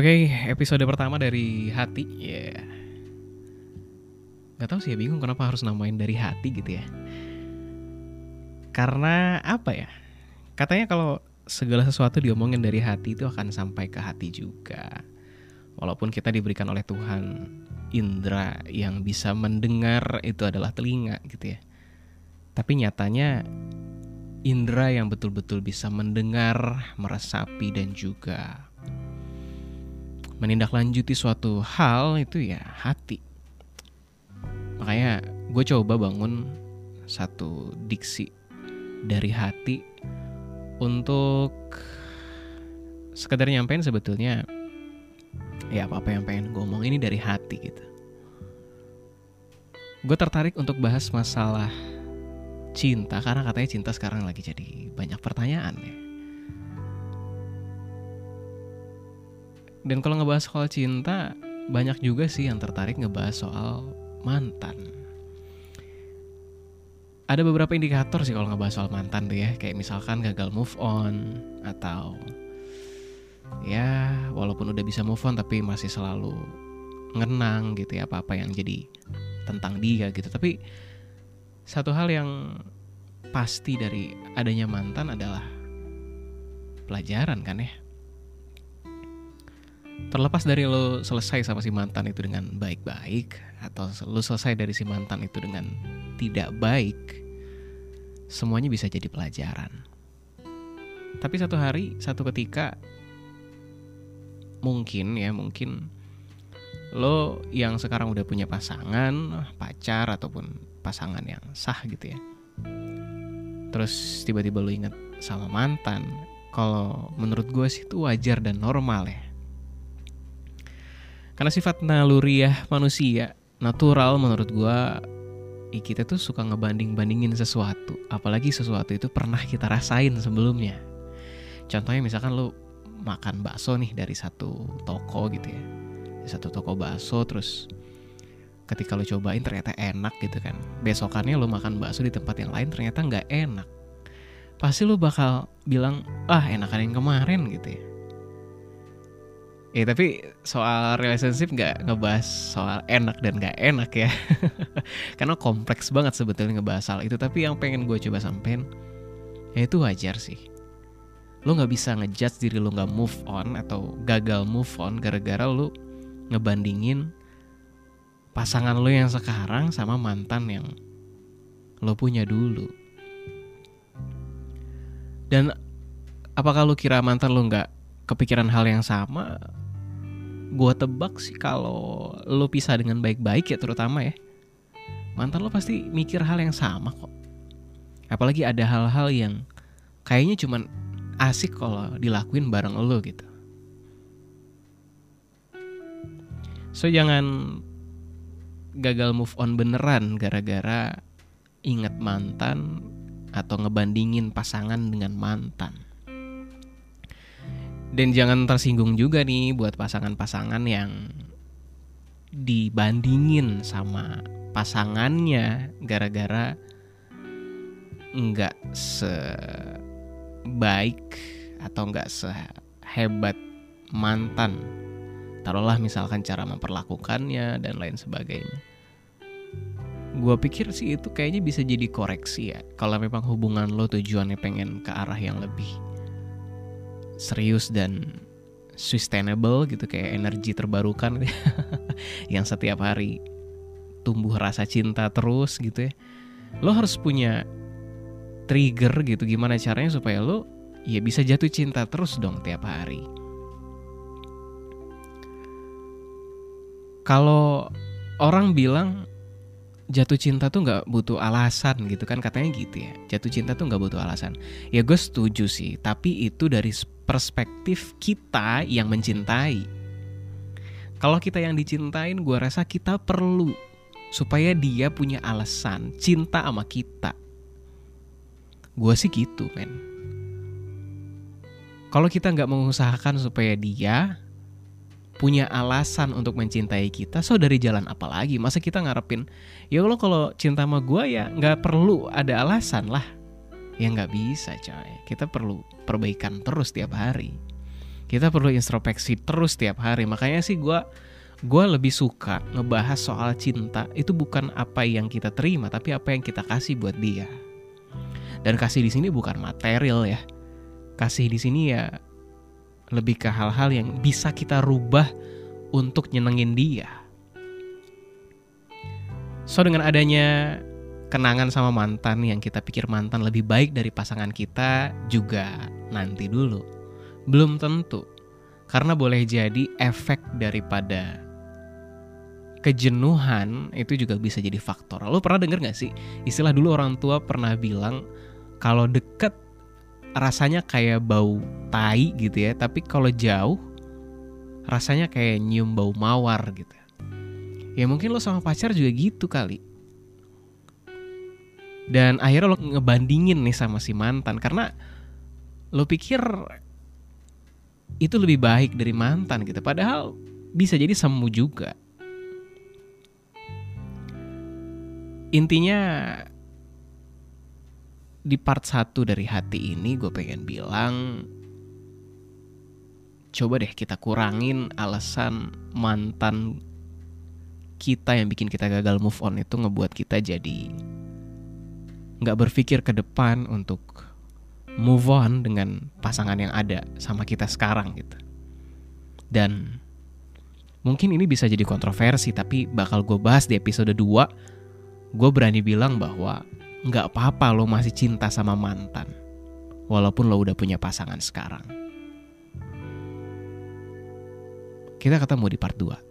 Oke, episode pertama dari hati. Ya. Yeah. Gak tau sih ya bingung kenapa harus namain dari hati gitu ya. Karena apa ya? Katanya kalau segala sesuatu diomongin dari hati itu akan sampai ke hati juga. Walaupun kita diberikan oleh Tuhan indera yang bisa mendengar itu adalah telinga gitu ya. Tapi nyatanya indera yang betul-betul bisa mendengar, meresapi dan juga menindaklanjuti suatu hal itu ya hati. Makanya gue coba bangun satu diksi dari hati untuk sekedar nyampein sebetulnya ya apa-apa yang pengen gue omong ini dari hati gitu. Gue tertarik untuk bahas masalah cinta karena katanya cinta sekarang lagi jadi banyak pertanyaan ya. Dan kalau ngebahas soal cinta, banyak juga sih yang tertarik ngebahas soal mantan. Ada beberapa indikator sih kalau ngebahas soal mantan tuh ya, kayak misalkan gagal move on atau ya walaupun udah bisa move on tapi masih selalu ngenang gitu ya apa-apa yang jadi tentang dia gitu. Tapi satu hal yang pasti dari adanya mantan adalah pelajaran kan ya. Terlepas dari lo selesai sama si mantan itu dengan baik-baik atau lo selesai dari si mantan itu dengan tidak baik, semuanya bisa jadi pelajaran. Tapi satu hari, satu ketika mungkin ya, mungkin lo yang sekarang udah punya pasangan, pacar ataupun pasangan yang sah gitu ya. Terus tiba-tiba lo inget sama mantan, kalau menurut gue sih itu wajar dan normal ya karena sifat naluriah manusia, natural menurut gua kita tuh suka ngebanding-bandingin sesuatu, apalagi sesuatu itu pernah kita rasain sebelumnya. Contohnya misalkan lu makan bakso nih dari satu toko gitu ya. Di satu toko bakso terus ketika lu cobain ternyata enak gitu kan. Besokannya lu makan bakso di tempat yang lain ternyata nggak enak. Pasti lu bakal bilang, ah enakan yang kemarin gitu ya Ya tapi soal relationship nggak ngebahas soal enak dan nggak enak ya. Karena kompleks banget sebetulnya ngebahas soal itu. Tapi yang pengen gue coba sampein Ya itu wajar sih. Lo gak bisa ngejudge diri lo gak move on Atau gagal move on Gara-gara lo ngebandingin Pasangan lo yang sekarang sama mantan yang lo punya dulu. Dan apakah lo kira mantan lo gak kepikiran hal yang sama gue tebak sih kalau lo pisah dengan baik-baik ya terutama ya. Mantan lo pasti mikir hal yang sama kok. Apalagi ada hal-hal yang kayaknya cuman asik kalau dilakuin bareng lo gitu. So jangan gagal move on beneran gara-gara inget mantan atau ngebandingin pasangan dengan mantan dan jangan tersinggung juga nih buat pasangan-pasangan yang dibandingin sama pasangannya gara-gara nggak sebaik atau nggak sehebat mantan. Taruhlah misalkan cara memperlakukannya dan lain sebagainya. Gua pikir sih itu kayaknya bisa jadi koreksi ya. Kalau memang hubungan lo tujuannya pengen ke arah yang lebih serius dan sustainable gitu kayak energi terbarukan. Yang setiap hari tumbuh rasa cinta terus gitu ya. Lo harus punya trigger gitu gimana caranya supaya lo ya bisa jatuh cinta terus dong tiap hari. Kalau orang bilang jatuh cinta tuh nggak butuh alasan gitu kan katanya gitu ya. Jatuh cinta tuh nggak butuh alasan. Ya gue setuju sih tapi itu dari perspektif kita yang mencintai. Kalau kita yang dicintain gue rasa kita perlu supaya dia punya alasan cinta sama kita. Gue sih gitu men. Kalau kita nggak mengusahakan supaya dia punya alasan untuk mencintai kita, so dari jalan apa lagi? Masa kita ngarepin, ya lo kalau cinta sama gue ya nggak perlu ada alasan lah. Ya nggak bisa coy, kita perlu perbaikan terus tiap hari. Kita perlu introspeksi terus tiap hari. Makanya sih gue gue lebih suka ngebahas soal cinta itu bukan apa yang kita terima tapi apa yang kita kasih buat dia dan kasih di sini bukan material ya kasih di sini ya lebih ke hal-hal yang bisa kita rubah untuk nyenengin dia. So dengan adanya kenangan sama mantan yang kita pikir mantan lebih baik dari pasangan kita juga nanti dulu. Belum tentu. Karena boleh jadi efek daripada kejenuhan itu juga bisa jadi faktor. Lo pernah denger gak sih? Istilah dulu orang tua pernah bilang kalau deket rasanya kayak bau tai gitu ya, tapi kalau jauh rasanya kayak nyium bau mawar gitu. Ya mungkin lo sama pacar juga gitu kali. Dan akhirnya lo ngebandingin nih sama si mantan karena lo pikir itu lebih baik dari mantan gitu. Padahal bisa jadi semu juga. intinya di part 1 dari hati ini gue pengen bilang coba deh kita kurangin alasan mantan kita yang bikin kita gagal move on itu ngebuat kita jadi nggak berpikir ke depan untuk move on dengan pasangan yang ada sama kita sekarang gitu. Dan mungkin ini bisa jadi kontroversi tapi bakal gue bahas di episode 2 gue berani bilang bahwa nggak apa-apa lo masih cinta sama mantan, walaupun lo udah punya pasangan sekarang. Kita ketemu di part 2.